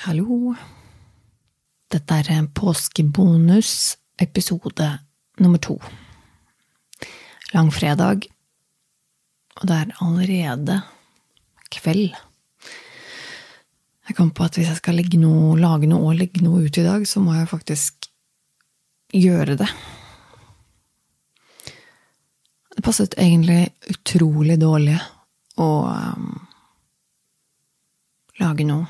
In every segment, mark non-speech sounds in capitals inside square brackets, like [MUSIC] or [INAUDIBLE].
Hallo. Dette er påskebonus, episode nummer to. Langfredag, og det er allerede kveld. Jeg kom på at hvis jeg skal noe, lage noe og legge noe ut i dag, så må jeg faktisk gjøre det. Det passet egentlig utrolig dårlig å um, lage noe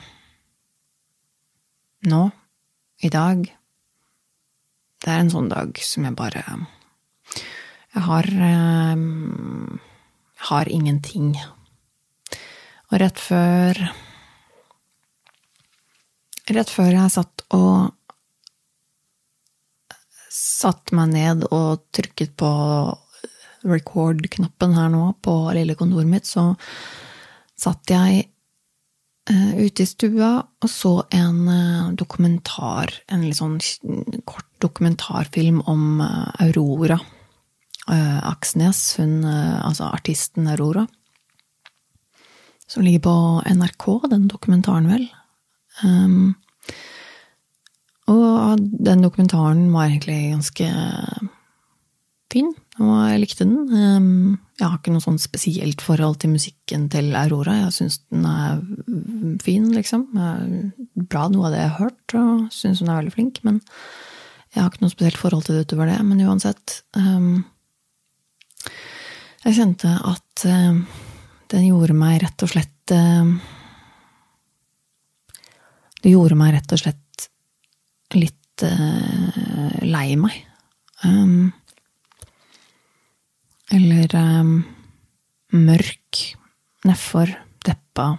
nå, i dag. Det er en sånn dag som jeg bare Jeg har um, Jeg har ingenting. Og rett før Rett før jeg satt og satte meg ned og trykket på record-knappen her nå på lille kontoret mitt, så satt jeg ute i stua og så en uh, dokumentar, en litt sånn kort dokumentarfilm om uh, Aurora Aksnes, hun, altså artisten Aurora, som ligger på NRK, den dokumentaren, vel. Um, og den dokumentaren var egentlig ganske fin, og jeg likte den. Um, jeg har ikke noe sånn spesielt forhold til musikken til Aurora. Jeg syns den er fin, liksom. Bra, noe av det jeg har hørt, og syns hun er veldig flink. Men jeg har ikke noe spesielt forhold til det utover det. Men uansett um, Jeg kjente at um, den gjorde meg rett og slett Det gjorde meg rett og slett litt uh, lei meg. Um, eller um, mørk, nedfor, deppa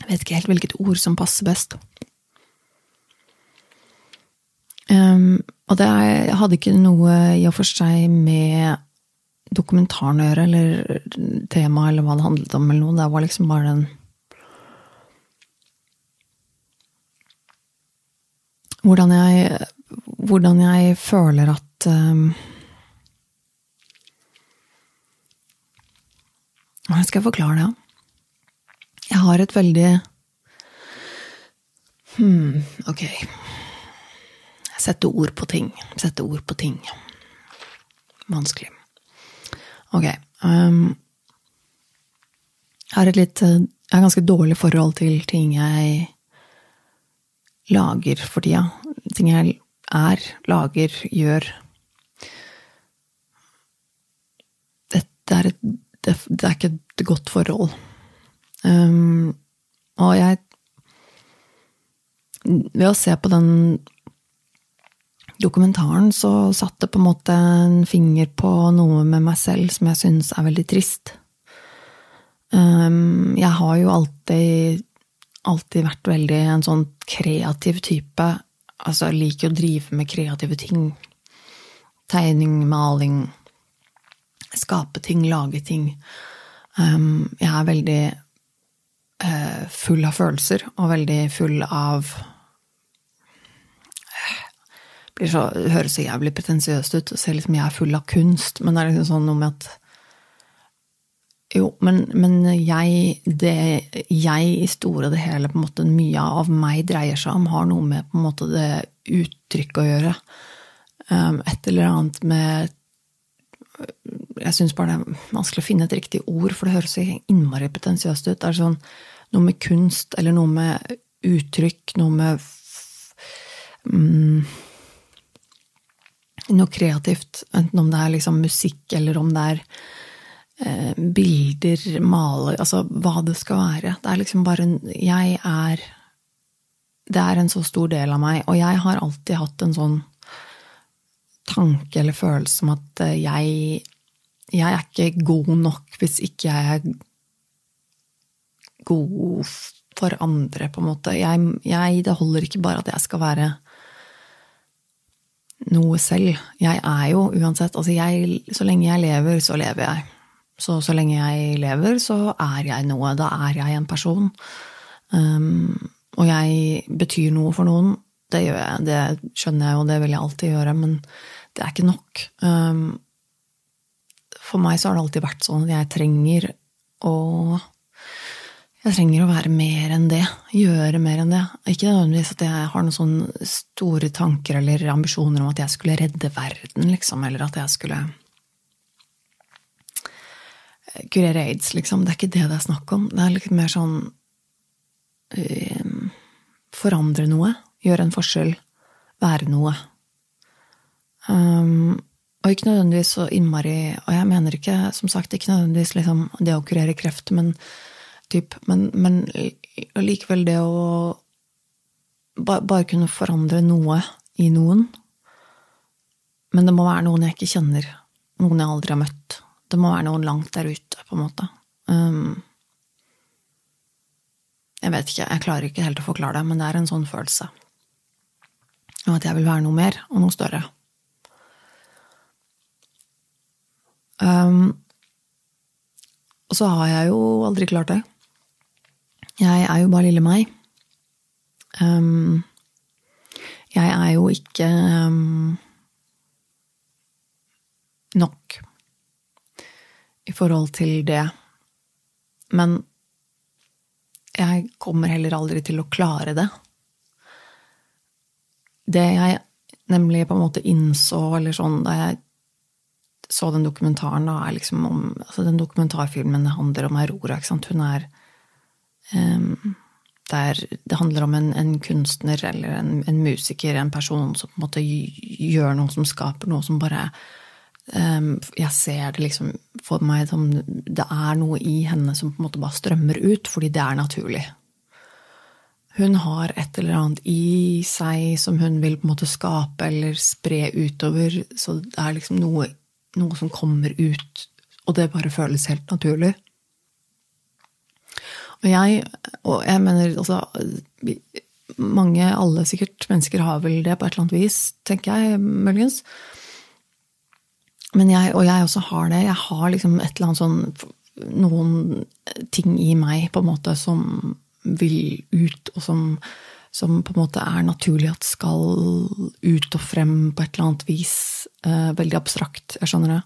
Jeg vet ikke helt hvilket ord som passer best. Um, og det hadde ikke noe i og for seg med dokumentaren å gjøre, eller temaet, eller hva det handlet om, eller noe. Det var liksom bare den Hvordan jeg, hvordan jeg føler at um, Hvordan skal jeg forklare det? Jeg har et veldig hmm, Ok. Sette ord på ting. Sette ord på ting. Vanskelig. Ok. Um, jeg har et litt Jeg har ganske dårlig forhold til ting jeg lager for tida. Ting jeg er, lager, gjør. Dette er et det, det, er ikke et godt forhold. Um, og jeg Ved å se på den dokumentaren, så satt det på en måte en finger på noe med meg selv som jeg syns er veldig trist. Um, jeg har jo alltid, alltid vært veldig en sånn kreativ type. Altså, jeg liker å drive med kreative ting. Tegning, maling skape ting, lage ting. Um, jeg er veldig uh, full av følelser, og veldig full av Det høres så jævlig pretensiøst ut å se liksom jeg er full av kunst, men det er liksom sånn noe med at Jo, men, men jeg, det, jeg i store og det hele, på en måte mye av meg dreier seg om, har noe med på en måte det uttrykket å gjøre. Um, et eller annet med jeg syns bare det er vanskelig å finne et riktig ord, for det høres så innmari pretensiøst ut. Det er sånn noe med kunst, eller noe med uttrykk, noe med mm, Noe kreativt. Enten om det er liksom musikk, eller om det er eh, bilder, maler Altså hva det skal være. Det er liksom bare en Jeg er Det er en så stor del av meg, og jeg har alltid hatt en sånn tanke eller følelse om at jeg jeg er ikke god nok hvis ikke jeg er god for andre, på en måte. Jeg, jeg, det holder ikke bare at jeg skal være noe selv. Jeg er jo uansett Altså, jeg, så lenge jeg lever, så lever jeg. Så så lenge jeg lever, så er jeg noe. Da er jeg en person. Um, og jeg betyr noe for noen. Det gjør jeg, det skjønner jeg, jo, det vil jeg alltid gjøre, men det er ikke nok. Um, for meg så har det alltid vært sånn at jeg trenger å jeg trenger å være mer enn det. Gjøre mer enn det. Ikke nødvendigvis at jeg har noen sånne store tanker eller ambisjoner om at jeg skulle redde verden, liksom, eller at jeg skulle kurere aids, liksom. Det er ikke det det er snakk om. Det er litt mer sånn uh, Forandre noe. Gjøre en forskjell. Være noe. Um, og ikke nødvendigvis så innmari Og jeg mener ikke, som sagt, ikke nødvendigvis liksom, det å kurere kreft, men, typ, men, men likevel det å ba, bare kunne forandre noe i noen. Men det må være noen jeg ikke kjenner. Noen jeg aldri har møtt. Det må være noen langt der ute, på en måte. Um, jeg vet ikke, jeg klarer ikke helt å forklare det, men det er en sånn følelse. Og at jeg vil være noe mer og noe større. Um, og så har jeg jo aldri klart det. Jeg er jo bare lille meg. Um, jeg er jo ikke um, nok i forhold til det. Men jeg kommer heller aldri til å klare det. Det jeg nemlig på en måte innså, eller sånn da jeg så den dokumentaren, da, er liksom om altså Den dokumentarfilmen handler om Aurora, ikke sant. Hun er um, der, Det handler om en, en kunstner eller en, en, musiker, en person som på en måte gjør noe som skaper noe som bare um, Jeg ser det liksom for meg som det er noe i henne som på en måte bare strømmer ut, fordi det er naturlig. Hun har et eller annet i seg som hun vil på en måte skape eller spre utover, så det er liksom noe, noe som kommer ut, og det bare føles helt naturlig. Og jeg, og jeg mener altså Mange, alle sikkert, mennesker har vel det på et eller annet vis, tenker jeg muligens. Men jeg, og jeg også har det. Jeg har liksom et eller annet sånn Noen ting i meg på en måte som vil ut, og som, som på en måte er naturlig at skal ut og frem på et eller annet vis. Eh, veldig abstrakt, jeg skjønner det.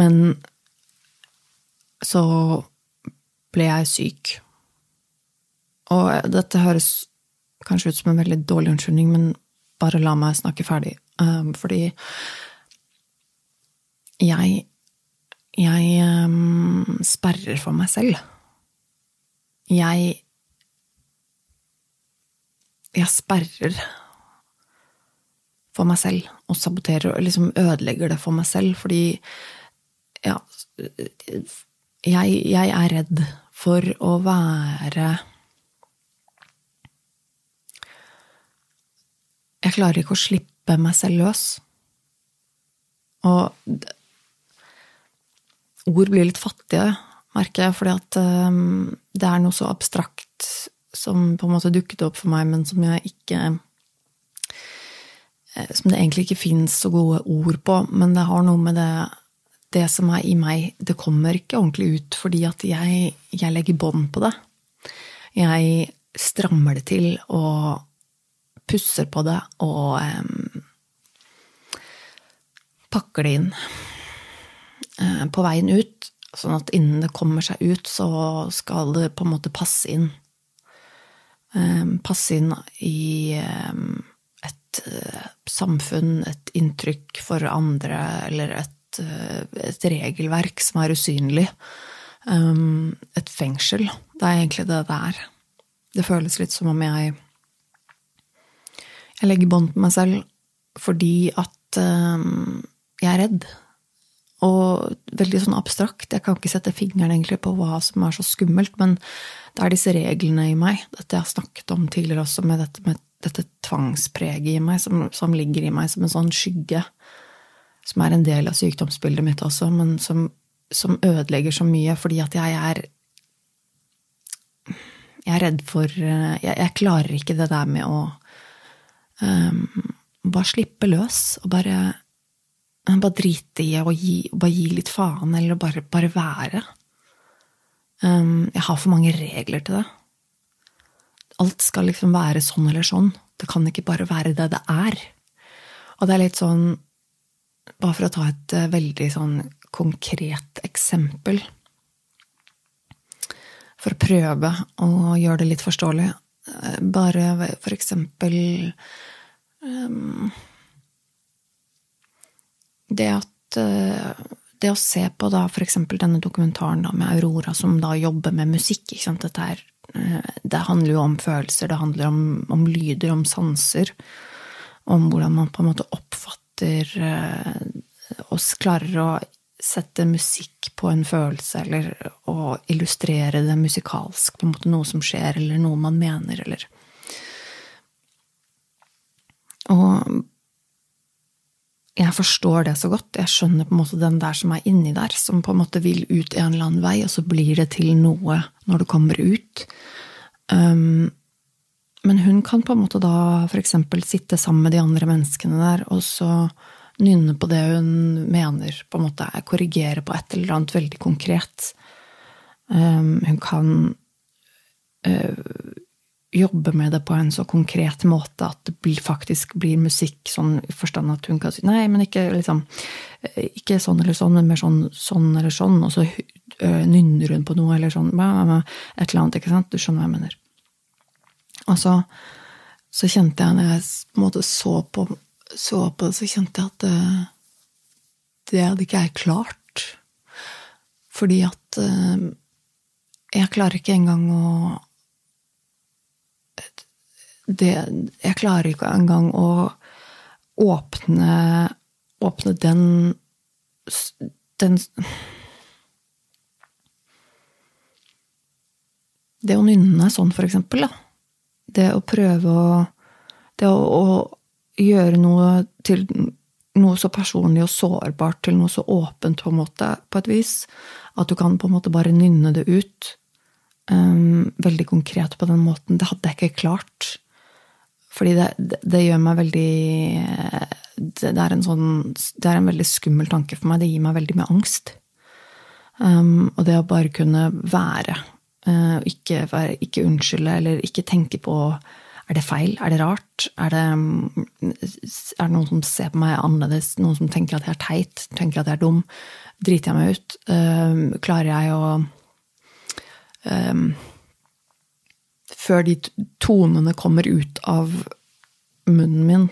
Men så ble jeg syk. Og dette høres kanskje ut som en veldig dårlig unnskyldning, men bare la meg snakke ferdig. Um, fordi jeg jeg um, sperrer for meg selv. Jeg Jeg sperrer for meg selv og saboterer og liksom ødelegger det for meg selv, fordi ja jeg, jeg er redd for å være Jeg klarer ikke å slippe meg selv løs. Og ord blir litt fattige, merker jeg, fordi at um, det er noe så abstrakt som på en måte dukket opp for meg, men som jeg ikke eh, Som det egentlig ikke fins så gode ord på, men det har noe med det Det som er i meg, det kommer ikke ordentlig ut fordi at jeg, jeg legger bånd på det. Jeg strammer det til og pusser på det og um, pakker det inn. uh, på veien ut, sånn at innen det kommer seg ut, så skal det på en måte passe inn. Eh, passe inn i eh, et samfunn, et inntrykk for andre, eller et, et regelverk som er usynlig. Et fengsel. Det er egentlig det det er. Det føles litt som om jeg Jeg legger bånd på meg selv fordi at jeg er redd. Og veldig sånn abstrakt. Jeg kan ikke sette fingeren egentlig på hva som er så skummelt, men det er disse reglene i meg, dette jeg har snakket om tidligere også, med dette, med dette tvangspreget i meg, som, som, ligger i meg som en sånn skygge. Som er en del av sykdomsbildet mitt også, men som, som ødelegger så mye fordi at jeg er Jeg er redd for Jeg, jeg klarer ikke det der med å um, bare slippe løs og bare bare drite i å gi, bare gi litt faen, eller bare, bare være. Um, jeg har for mange regler til det. Alt skal liksom være sånn eller sånn. Det kan ikke bare være det det er. Og det er litt sånn Bare for å ta et uh, veldig sånn konkret eksempel. for å prøve å gjøre det litt forståelig. Bare for eksempel um, Det at det å se på da eksempel denne dokumentaren da med Aurora som da jobber med musikk ikke sant? Dette er, Det handler jo om følelser, det handler om, om lyder, om sanser. Om hvordan man på en måte oppfatter oss klarer å sette musikk på en følelse, eller å illustrere det musikalsk, på en måte noe som skjer, eller noe man mener, eller Og jeg forstår det så godt. Jeg skjønner på en måte den der som er inni der, som på en måte vil ut en eller annen vei, og så blir det til noe når det kommer ut. Um, men hun kan på en måte da eksempel sitte sammen med de andre menneskene der, og så nynne på det hun mener, på en måte korrigere på et eller annet veldig konkret. Um, hun kan uh, jobbe med det på en så konkret måte at det faktisk blir musikk, sånn i forstand at hun kan si nei, men ikke liksom ikke sånn eller sånn, men mer sånn sånn eller sånn, og så nynner hun på noe eller sånn, et eller annet, ikke sant? Du skjønner hva jeg mener. Og så, så kjente jeg, når jeg måte så på så på det, så kjente jeg at det, det hadde ikke jeg klart. Fordi at eh, jeg klarer ikke engang å det, Jeg klarer ikke engang å åpne Åpne den Den Det å nynne sånn, for eksempel, da. Det å prøve å Det å, å gjøre noe til noe så personlig og sårbart til noe så åpent, på en måte, på et vis. At du kan på en måte bare nynne det ut. Um, veldig konkret på den måten. Det hadde jeg ikke klart. Fordi det, det, det gjør meg veldig det, det, er en sånn Det er en veldig skummel tanke for meg. Det gir meg veldig mye angst. Um, og det å bare kunne være, uh, ikke, være, ikke unnskylde eller ikke tenke på er det feil? Er det rart? Er det, er det, noen som ser på meg annerledes? Noen som tenker at jeg er teit? Tenker at jeg er dum? Driter jeg meg ut? Um, klarer jeg å um, Før de tonene kommer ut av munnen min,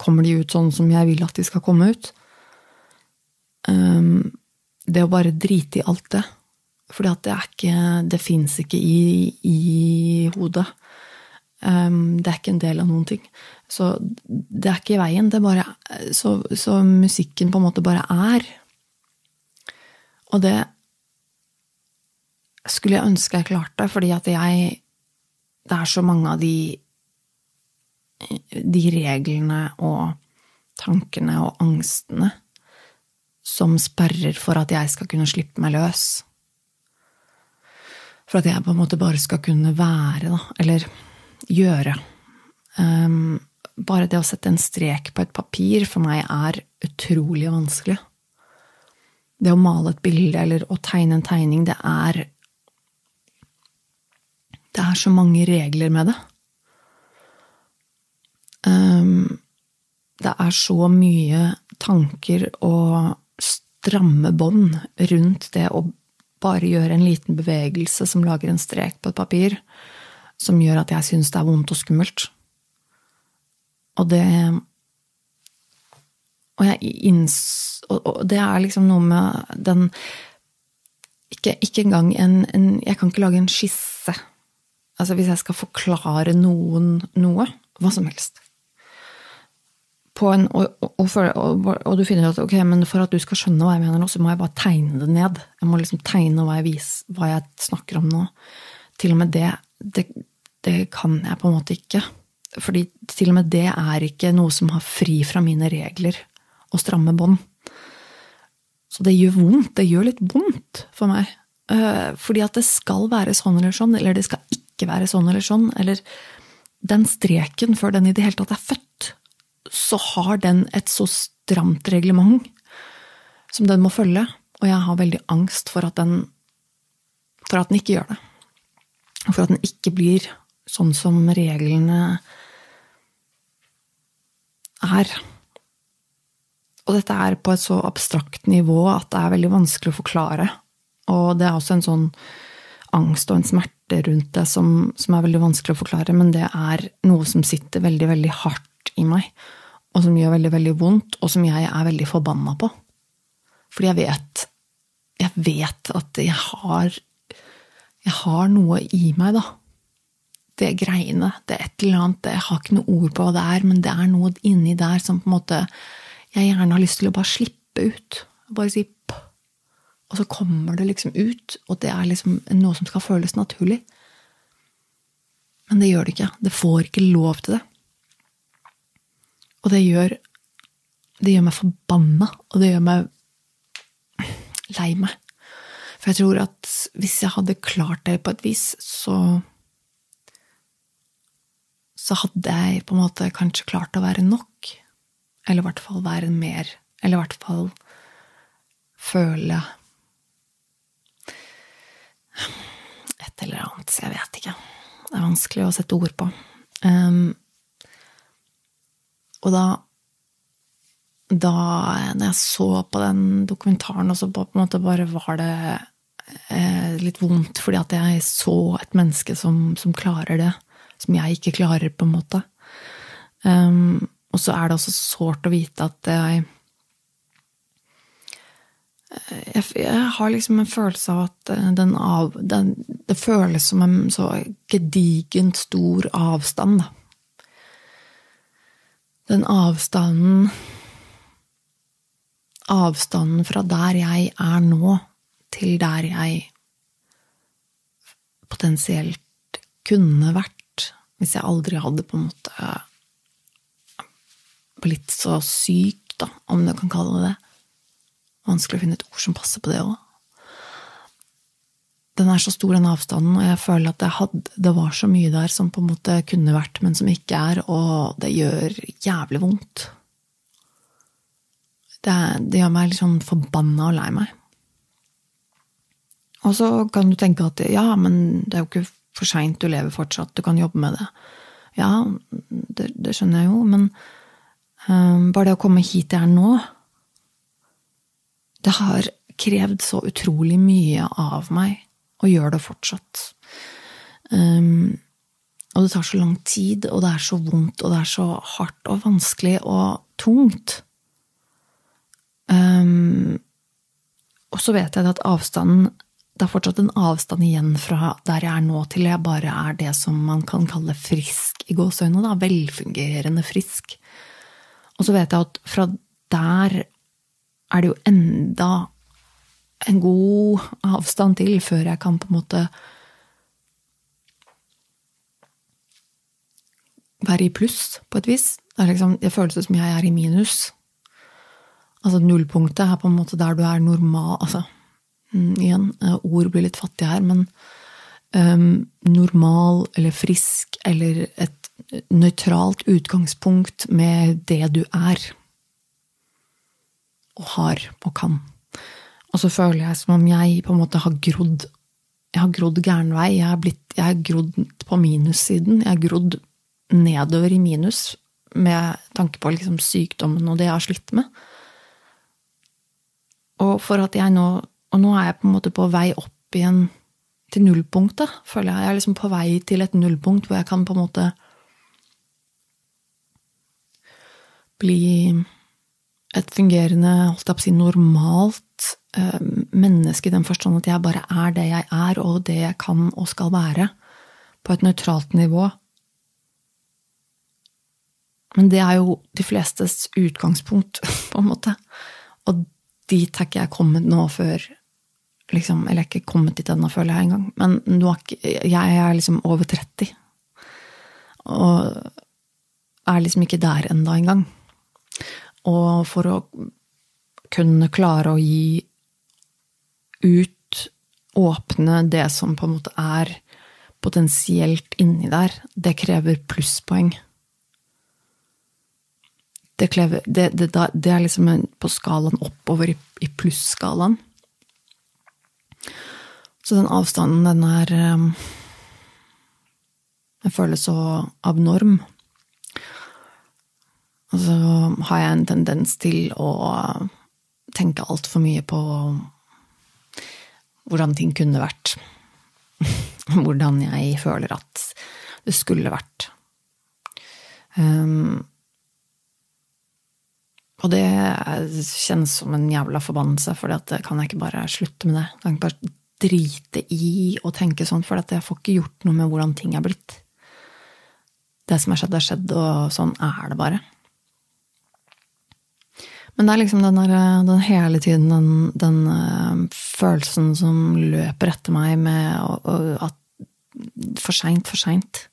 kommer de ut sånn som jeg vil at de skal komme ut? Um, det å bare drite i alt det. At det er ikke Det fins ikke i, i hodet. Um, det er ikke en del av noen ting. Så det er ikke i veien. Det bare, så, så, musikken på en måte bare er. Og det skulle jeg ønske jeg klarte, fordi at jeg Det er så mange av de de reglene og tankene og angstene som sperrer for at jeg skal kunne slippe meg løs. For at jeg på en måte bare skal kunne være, da. Eller gjøre. Um, bare det å sette en strek på et papir for meg er utrolig vanskelig. Det å male et bilde eller å tegne en tegning, det er Det er så mange regler med det. Um, det er så mye tanker og stramme bånd rundt det å bare gjøre en liten bevegelse som lager en strek på et papir som gjør at jeg syns det er vondt og skummelt. Og det Og inns... Og det er liksom noe med den Ikke, ikke engang en, en, Jeg kan ikke lage en skisse. Altså hvis jeg skal forklare noen noe, hva som helst. En, og, og, og, og, du finner ut at ok, men for at du skal skjønne hva jeg mener nå, så må jeg bare tegne det ned. Jeg må liksom tegne hva jeg, viser, hva jeg snakker om nå. Til og med det, det det kan jeg på en måte ikke. Fordi til og med det er ikke noe som har fri fra mine regler og stramme bånd. Så det gjør vondt. Det gjør litt vondt for meg. Eh, fordi at det skal være sånn eller sånn, eller det skal ikke være sånn eller sånn. Eller den streken, før den i det hele tatt er født, så har den et så stramt reglement som den må følge. Og jeg har veldig angst for at den, for at den ikke gjør det. Og for at den ikke blir sånn som reglene er. Og dette er på et så abstrakt nivå at det er veldig vanskelig å forklare. Og det er også en sånn angst og en smerte rundt det som, som, er veldig vanskelig å forklare, men det er noe som sitter veldig, veldig hardt i meg, og som gjør veldig, veldig vondt, og som jeg er veldig forbanna på. Fordi jeg vet Jeg vet at jeg har Jeg har noe i meg, da. Det greiene. Det er et eller annet Jeg har ikke noe ord på hva det er, men det er noe inni der som på en måte jeg gjerne har lyst til å bare slippe ut. Bare si og så kommer det liksom ut, og det er liksom noe som skal føles naturlig. Men det gjør det ikke. Det får ikke lov til det. Og det gjør Det gjør meg forbanna, og det gjør meg lei meg. For jeg tror at hvis jeg hadde klart det på et vis, så Så hadde jeg på en måte kanskje klart å være nok. Eller i hvert fall være mer. Eller i hvert fall føle et eller annet. Jeg vet ikke. Det er vanskelig å sette ord på. Um, og da da når jeg så på den dokumentaren, og så på en måte bare var det eh, litt vondt fordi at jeg så et menneske som, som, klarer det, som jeg ikke klarer, på en måte. Um, og så er det også sårt å vite at jeg jeg, jeg, har liksom en følelse av at eh, den av, den, det føles som en så gedigent stor avstand, da. Den avstanden Avstanden fra der jeg er nå, til der jeg potensielt kunne vært, hvis jeg aldri hadde på en måte blitt så syk, da, om du kan kalle det det Vanskelig å finne et ord som passer på det òg. Den er så stor, den avstanden, og jeg føler at hadde, det var så mye der som på en måte kunne vært, men som ikke er, og det gjør jævlig vondt. Det, det gjør meg litt sånn forbanna og lei meg. Og så kan du tenke at ja, men det er jo ikke for seint, du lever fortsatt, du kan jobbe med det. Ja, det, det skjønner jeg jo, men um, bare det å komme hit jeg er nå, det har krevd så utrolig mye av meg, og gjør det fortsatt. Um, og det tar så lang tid, og det er så vondt, og det er så hardt og vanskelig og tungt. Um, og så vet jeg at avstanden Det er fortsatt en avstand igjen fra der jeg er nå, til jeg bare er det som man kan kalle frisk i gåseøynene. Velfungerende frisk. Og så vet jeg at fra der er det jo enda en god avstand til før jeg kan på en måte være i pluss, på et vis. Det, liksom, det føles som jeg er i minus. Altså nullpunktet er på en måte der du er normal Altså, mm, igjen, eh, ord blir litt fattige her, men um, normal eller frisk eller et nøytralt utgangspunkt med det du er og har og kan. Og så føler jeg som om jeg på en måte har grodd jeg har grodd gæren vei. Jeg har, grodd på minussiden. Jeg har grodd nedover i minus med tanke på liksom sykdommen og det jeg har slitt med. Og for at jeg nå Og nå er jeg på en måte på vei opp igjen til nullpunktet, føler jeg. Jeg er liksom på vei til et nullpunkt hvor jeg kan på en måte bli et fungerende, holdt jeg på å si, normalt eh, menneske i den forstand at jeg bare er det jeg er, og det jeg kan og skal være, på et nøytralt nivå. Men det er jo de flestes utgangspunkt, [LAUGHS] på en måte. Og dit er ikke jeg kommet nå før liksom, Eller jeg er ikke kommet dit ennå, føler jeg engang. Men ikke, jeg er liksom over 30. Og er liksom ikke der enda engang. Og for å kunne klare å gi ut, åpne det som på en måte er potensielt inni der, det krever plusspoeng. Det, krever, det, det, det, er liksom på skalaen oppover i, i plusskalaen. Så den avstanden, den er Den føles så abnorm. Og så har jeg en tendens til å tenke altfor mye på hvordan ting kunne vært. [LAUGHS] hvordan jeg føler at det skulle vært. Um, og det kjennes som en jævla forbannelse, for det kan jeg ikke bare slutte med det. Jeg kan ikke bare drite i å tenke sånn, for jeg får ikke gjort noe med hvordan ting er blitt. Det som har skjedd, har skjedd, og sånn er det bare. Men det er liksom den, der, den hele tiden den, den uh, følelsen som løper etter meg med uh, uh, at For seint, for seint.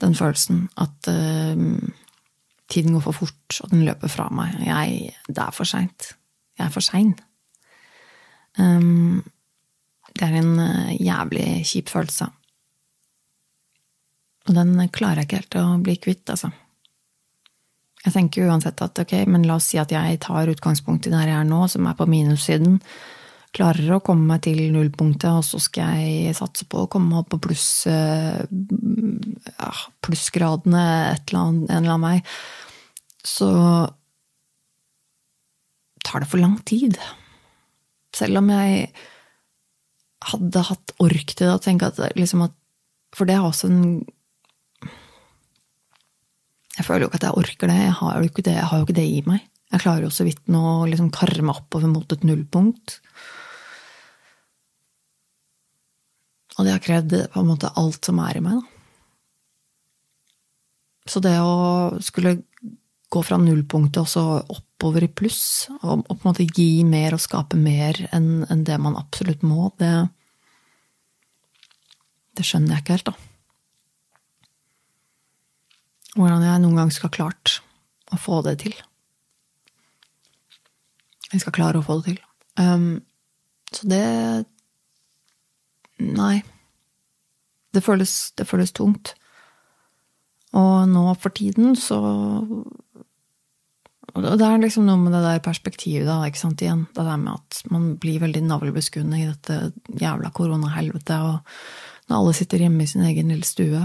Den følelsen at tiden går for fort, og den løper fra meg. Jeg, det er for seint. Jeg er for sein. Um, det er en jævlig kjip følelse. Og den klarer jeg ikke helt å bli kvitt, altså. Jeg tenker uansett at ok, men la oss si at jeg tar utgangspunkt i der jeg er nå, som er på minussiden. Klarer å komme meg til nullpunktet, og så skal jeg satse på å komme opp på pluss ja, plussgradene et eller annet, en eller annen vei. Så tar det for lang tid. Selv om jeg hadde hatt ork til det, å tenke at, liksom at For det er også en jeg føler jo ikke at jeg orker det. Jeg har jo ikke det, jo ikke det i meg. Jeg klarer jo så vidt nå å liksom karre meg oppover mot et nullpunkt. Og det har krevd på en måte alt som er i meg, da. Så det å skulle gå fra nullpunktet og så oppover i pluss, og, på en måte gi mer og skape mer enn det man absolutt må, det Det skjønner jeg ikke helt, da hvordan jeg noen gang skal klart å få det til. Jeg skal klare å få det til. Um, så det Nei. Det føles, det føles tungt. Og nå for tiden så og Det er liksom noe med det der perspektivet, da, ikke sant, igjen. Det der med at man blir veldig navlebeskuende i dette jævla koronahelvetet, og når alle sitter hjemme i sin egen lille stue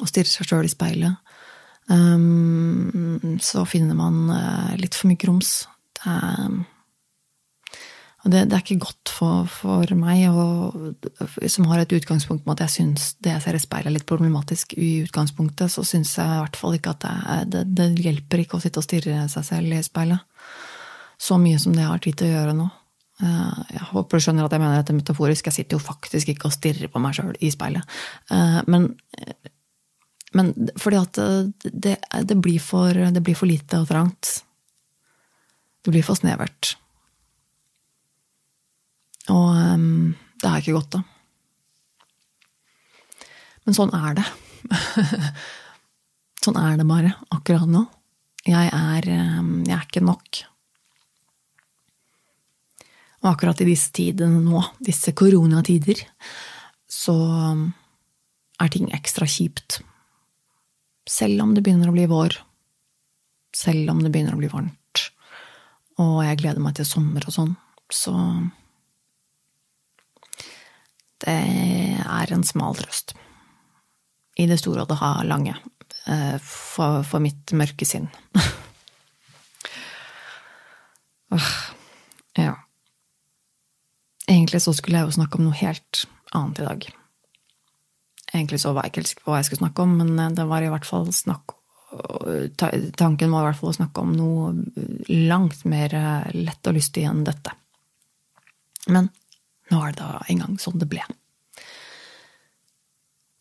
og stirrer seg sjøl i speilet, um, så finner man uh, litt for mye grums. Det er, det, det er ikke godt for, for meg, og, som har et utgangspunkt med at jeg syns det jeg ser i speilet, er litt problematisk i utgangspunktet, så syns jeg i hvert fall ikke at det, det, det, hjelper ikke å sitte og stirre seg selv i speilet. Så mye som det jeg har tid til å gjøre nå. Uh, jeg håper du skjønner at jeg mener dette metaforisk. Jeg sitter jo faktisk ikke og stirrer på meg sjøl i speilet. Uh, men men fordi at det, det, blir for, det, blir for, lite og trangt. Det blir for snevert. Og um, det er ikke godt, da. Men sånn er det. [LAUGHS] sånn er det bare akkurat nå. Jeg er, um, jeg er ikke nok. Og akkurat i disse tidene nå, disse koronatider, så er ting ekstra kjipt. Selv om det begynner å bli vår. Selv om det begynner å bli varmt. Og jeg gleder meg til sommer og sånn. Så Det er en smal trøst. I det store og det lange. Eh, for, for mitt mørke sinn. [LAUGHS] ja. Egentlig så skulle jeg jo snakke om noe helt annet i dag. Egentlig så var jeg ikke hva jeg skulle snakke om, men eh, det var i hvert fall snakk Tanken var i hvert fall å snakke om noe langt mer eh, lett og lystig enn dette. Men nå er det da en gang sånn det ble.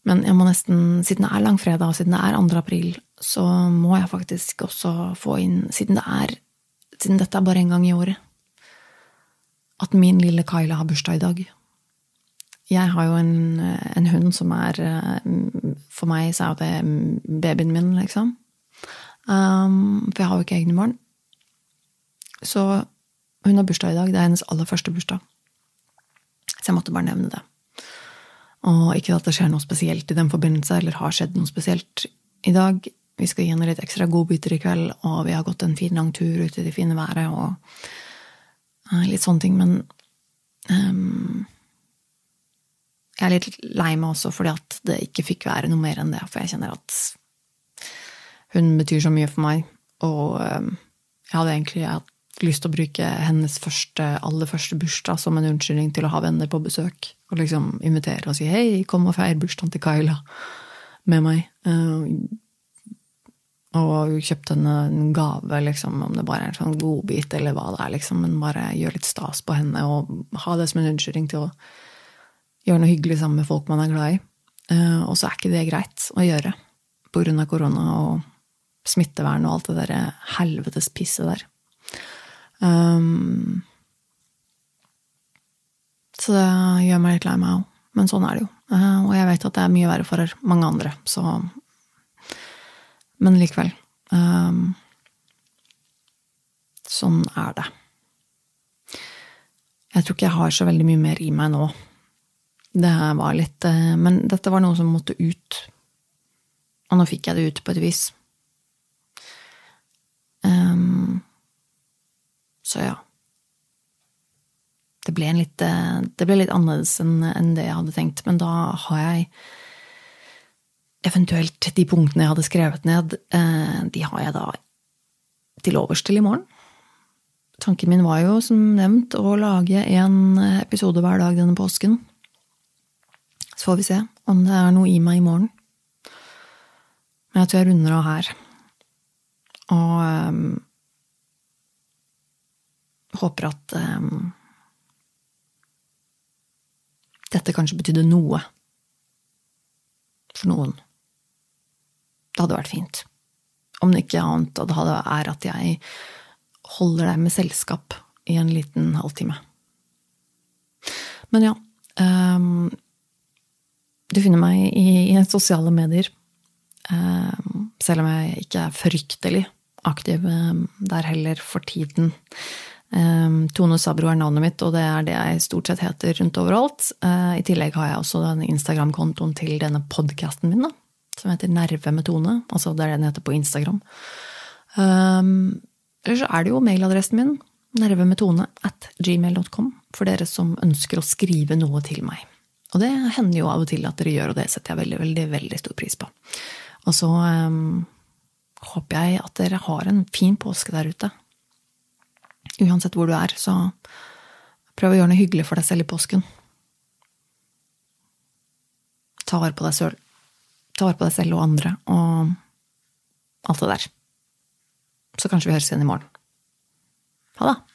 Men jeg må nesten, siden det er langfredag, og siden det er 2. april, så må jeg faktisk også få inn, siden det er Siden dette er bare en gang i året, at min lille Kyla har bursdag i dag. Jeg har jo en, en, hund som er For meg så er det babyen min, liksom. Um, for jeg har jo ikke egne barn. Så hun har bursdag i dag. Det er hennes aller første bursdag. Så jeg måtte bare nevne det. Og ikke at det skjer noe spesielt i den forbindelse, eller har skjedd noe spesielt i dag. Vi skal gi henne litt ekstra godbiter i kveld, og vi har gått en fin, lang tur ute i det fine været og uh, litt sånne ting. Men um, jeg er litt lei meg også fordi at det ikke fikk være noe mer enn det, for jeg kjenner at hun betyr så mye for meg, og ehm, jeg hadde egentlig lyst til å bruke hennes første, aller første bursdag som en unnskyldning til å ha venner på besøk. Og liksom invitere og si 'hei, kom og feir bursdagen til Kyla med meg'. Uh, og kjøpte henne en gave, liksom, om det bare er en sånn godbit eller hva det er, liksom. Men bare gjøre litt stas på henne og ha det som en unnskyldning til å gjøre noe hyggelig sammen med folk man er glad i. Uh, og så er ikke det greit å gjøre av korona og smittevern og alt det der helvetes pisset der. Um, så det gjør meg litt lei meg òg. Men sånn er det jo. Uh, og jeg vet at det er mye verre for mange andre, så Men likevel. Um, sånn er det. Jeg tror ikke jeg har så veldig mye mer i meg nå. Det var litt uh, Men dette var noe som måtte ut. Og nå fikk jeg det ut på et vis. Um, så ja. Det ble, litt, eh, det ble litt annerledes enn det jeg hadde tenkt, men da har jeg eventuelt de punktene jeg hadde skrevet ned, eh, de har jeg da til overs til i morgen. Tanken min var jo, som nevnt, å lage en episode hver dag denne påsken. Så får vi se om det er noe i meg i morgen. Men jeg tror jeg runder av her. Og um, håper at um, dette kanskje betydde noe for noen. Det hadde vært fint. Om det ikke annet det hadde, er at jeg holder deg med selskap i en liten halvtime. Men ja um, Du finner meg i, i sosiale medier. Um, selv om jeg ikke er fryktelig aktiv um, der heller for tiden. Um, Tone Sabro er navnet mitt, og det er det jeg stort sett heter rundt overalt. I tillegg har jeg også den Instagram-kontoen til denne podkasten min, da, som heter Nerve med Tone. Altså det er det den heter på Instagram. Eller så er det jo mailadressen min, nervemedtone at gmail.com, for dere som ønsker å skrive noe til meg. Og det hender jo av og til at dere gjør, og det setter jeg veldig, veldig, veldig stor pris på. Og så um, håper jeg at dere har en fin påske der ute uansett hvor du er, så prøv å gjøre noe hyggelig for deg selv i påsken. Ta vare på deg selv, ta vare på deg selv og andre, og alt det der. Så kanskje vi høres igjen i morgen. Ha det!